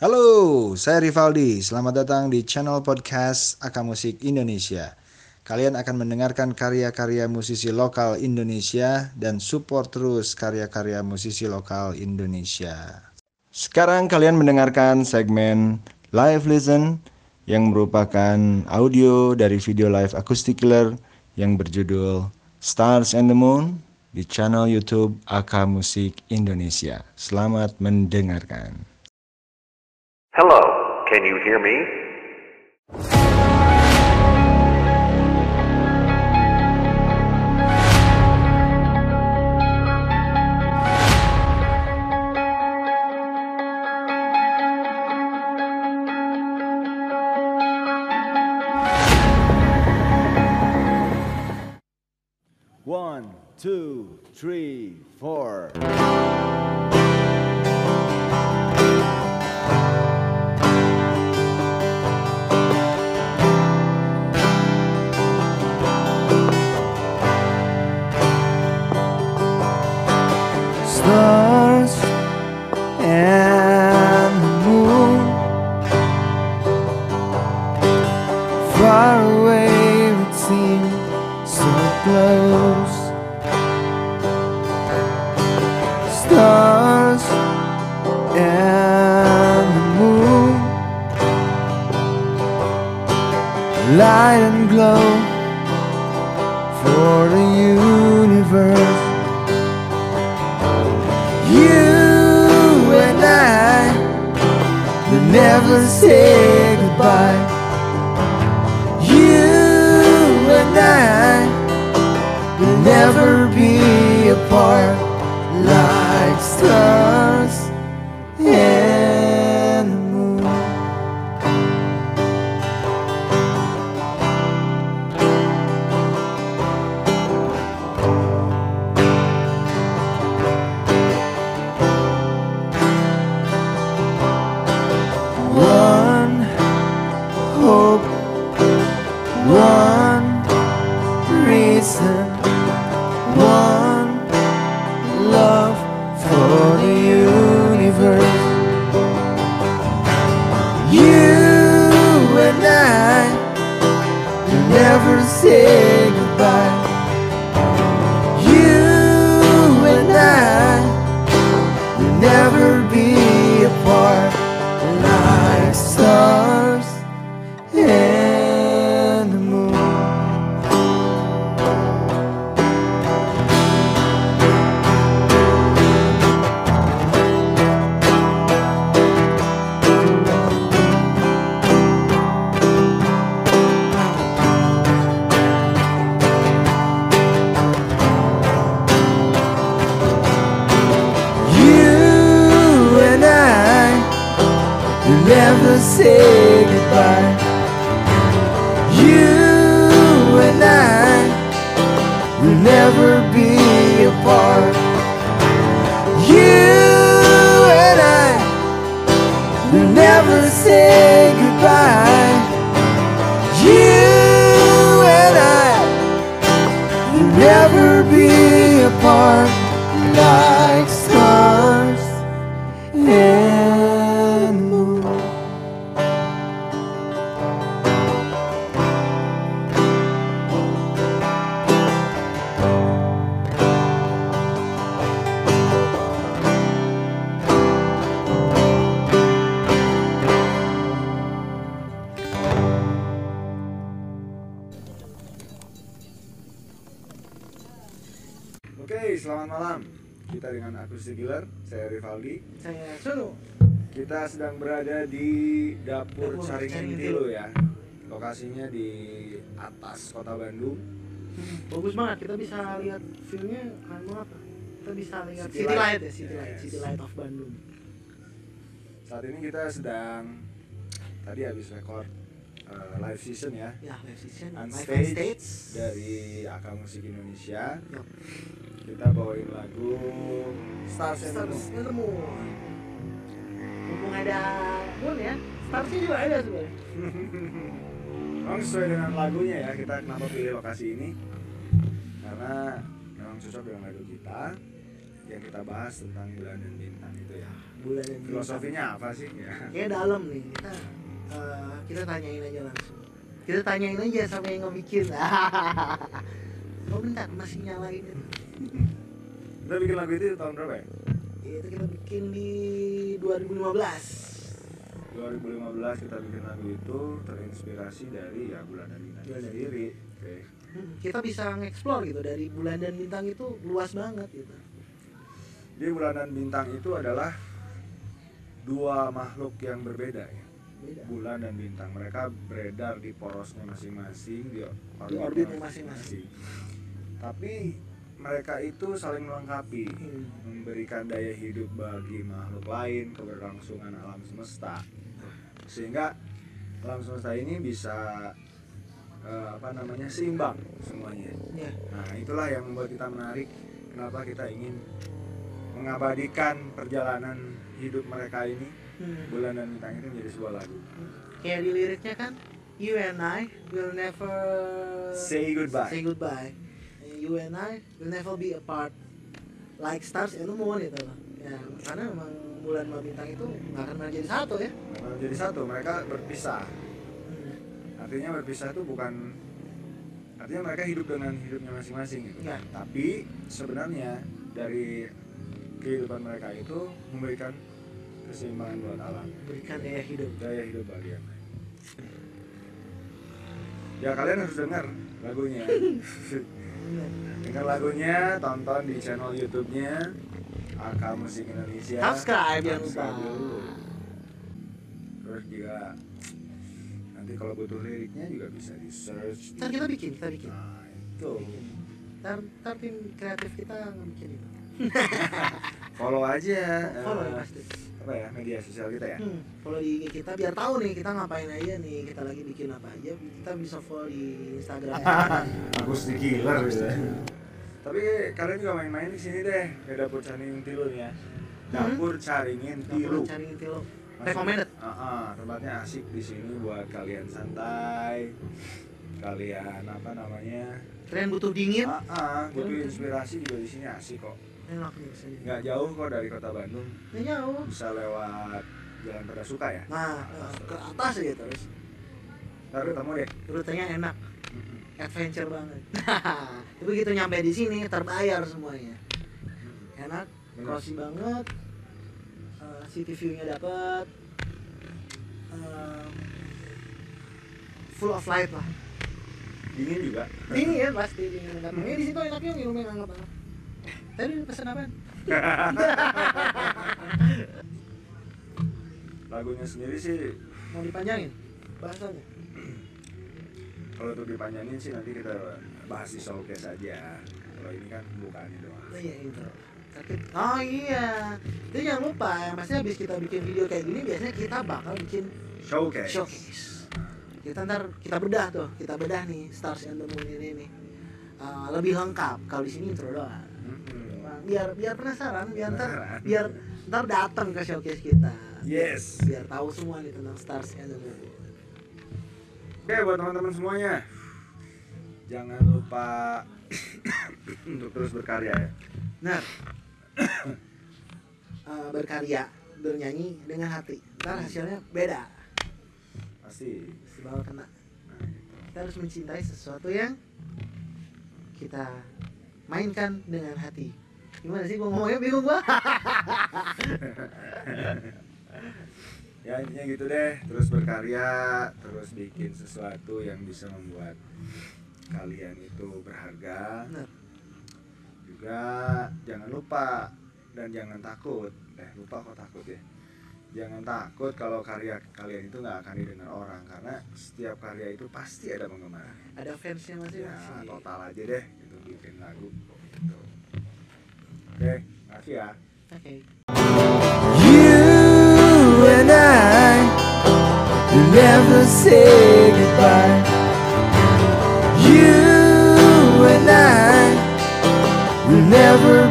Halo, saya Rivaldi. Selamat datang di channel podcast Aka Musik Indonesia. Kalian akan mendengarkan karya-karya musisi lokal Indonesia dan support terus karya-karya musisi lokal Indonesia. Sekarang kalian mendengarkan segmen Live Listen yang merupakan audio dari video live acoustic killer yang berjudul Stars and the Moon di channel YouTube Aka Musik Indonesia. Selamat mendengarkan. Hello, can you hear me? One, two, three, four. Light and glow for the universe. You and I will never say goodbye for the selamat malam. Kita dengan Acoustic Killer, saya Rivaldi. saya Sunu Kita sedang berada di dapur Dapur Caringin Tilu ya. Lokasinya di atas kota Bandung. bagus banget kita bisa lihat viewnya keren banget kita bisa lihat City City, Light. Light ya City Light. City Light of Bandung Saat ini kita sedang tadi habis record uh, live season ya. ya live session On live on stage stage dari Aka Musik Indonesia. Kita bawain lagu Stars and the Moon. mumpung ada Moon ya Starsnya juga ada sebenarnya Memang sesuai dengan lagunya ya kita kenapa pilih lokasi ini karena memang cocok dengan lagu kita yang kita bahas tentang bulan dan bintang itu ya. bulan dan bintang. Filosofinya apa sih? Ya. Kayak dalam nih kita eh, kita tanyain aja langsung. Kita tanyain aja sama yang ngebikin. oh bentar masih nyalain itu. Kita bikin lagu itu tahun berapa ya? Itu kita bikin di 2015. 2015 kita bikin lagu itu terinspirasi dari ya bulan dan bintang Bulan dan sendiri. Oke. Hmm, kita bisa nge-explore gitu dari bulan dan bintang itu luas banget gitu. Jadi bulan dan bintang itu adalah dua makhluk yang berbeda ya. Beda. Bulan dan bintang mereka beredar di porosnya masing-masing di Di orbitnya masing-masing. Tapi mereka itu saling melengkapi, Hmm. memberikan daya hidup bagi makhluk lain, keberlangsungan alam semesta. Sehingga alam semesta ini bisa eh, apa namanya seimbang semuanya. Ya. Nah, itulah yang membuat kita menarik. Kenapa kita ingin mengabadikan perjalanan hidup mereka ini, Hmm. bulan dan bintang itu menjadi sebuah lagu. Kayak di liriknya kan, you and I will never Say goodbye. Say goodbye. You and I will never be apart. Like stars and the moon itu loh. Ya, karena memang bulan sama bintang itu nggak akan pernah jadi satu ya. Mereka menjadi satu, mereka berpisah. Hmm. Artinya berpisah itu bukan artinya mereka hidup dengan hidupnya masing-masing gitu. Ya. Tapi sebenarnya dari kehidupan mereka itu memberikan keseimbangan buat alam. Berikan daya hidup. daya hidup bagi yang lain. Ya kalian harus dengar lagunya. dengar lagunya, tonton di channel YouTube-nya AK Musik Indonesia. Subscribe, jangan lupa. Terus juga nanti kalau butuh liriknya juga bisa di search. Ntar kita bikin, kita bikin. Nah itu. Ntar, ntar tim kreatif kita ngebikin itu. Follow aja. Follow ya pasti. Apa ya media sosial kita ya. Hmm, follow di IG kita biar tahu nih kita ngapain aja nih, kita lagi bikin apa aja. Kita bisa follow di Instagram. Akustik killer gitu ya. Tapi kalian juga main-main di sini deh, ke dapur caringin tilu ya. Dapur caringin tilu. cari inti lo. Masuk- Recommended. Ah, ah, tempatnya asik di sini buat kalian santai. Kalian apa namanya? Kalian butuh dingin? Ah, ah, butuh Kalian- inspirasi juga di sini asik kok. Enak nih sini. Nggak jauh kok dari kota Bandung. Nggak jauh. Bisa lewat Jalan Perdasuka ya. Nah, eh, ke atas aja terus. Ntar ketemu deh. Rutenya enak, adventure banget. Tapi begitu nyampe di sini terbayar semuanya. Enak, cozy banget. Eh, city view-nya dapat. Eh, full of light lah. Dingin juga. Dingin ya pasti dingin banget. Ini di situ enaknya minum yang hangat banget. Tadi pesen apa? Lagunya sendiri sih Mau dipanjangin bahasanya? kalau untuk dipanjangin sih nanti kita bahas di showcase aja. Kalau ini kan bukannya doang. Oh iya itu. Tapi oh iya. Itu jangan lupa ya, maksudnya habis kita bikin video kayak gini biasanya kita bakal bikin Showcase. showcase. Kita ntar kita bedah tuh, kita bedah nih Stars and the Moon ini nih. Eh, lebih lengkap kalau di sini intro doang. Mm-mm. Biar biar penasaran, biar ntar biar ntar datang ke showcase kita. Yes. Biar tahu semua nih tentang Stars Moon. Oke buat teman-teman semuanya, jangan lupa untuk terus berkarya ya. Nah, eh, berkarya, bernyanyi dengan hati. Ntar hasilnya beda. Pasti. Si bakal kena. Nah, gitu. Kita harus mencintai sesuatu yang kita mainkan dengan hati. Gimana sih gua ngomongnya bingung gua. ya intinya gitu deh. Terus berkarya, terus bikin sesuatu yang bisa membuat kalian itu berharga. Bener. Juga jangan lupa dan jangan takut. Eh lupa kok takut ya. Jangan takut kalau karya kalian itu nggak akan didengar orang karena setiap karya itu pasti ada penggemar. Ada fansnya ya masing-masing. total aja deh gitu bikin lagu gitu. oke makasih ya Oke. You and I will never say goodbye. You and I will never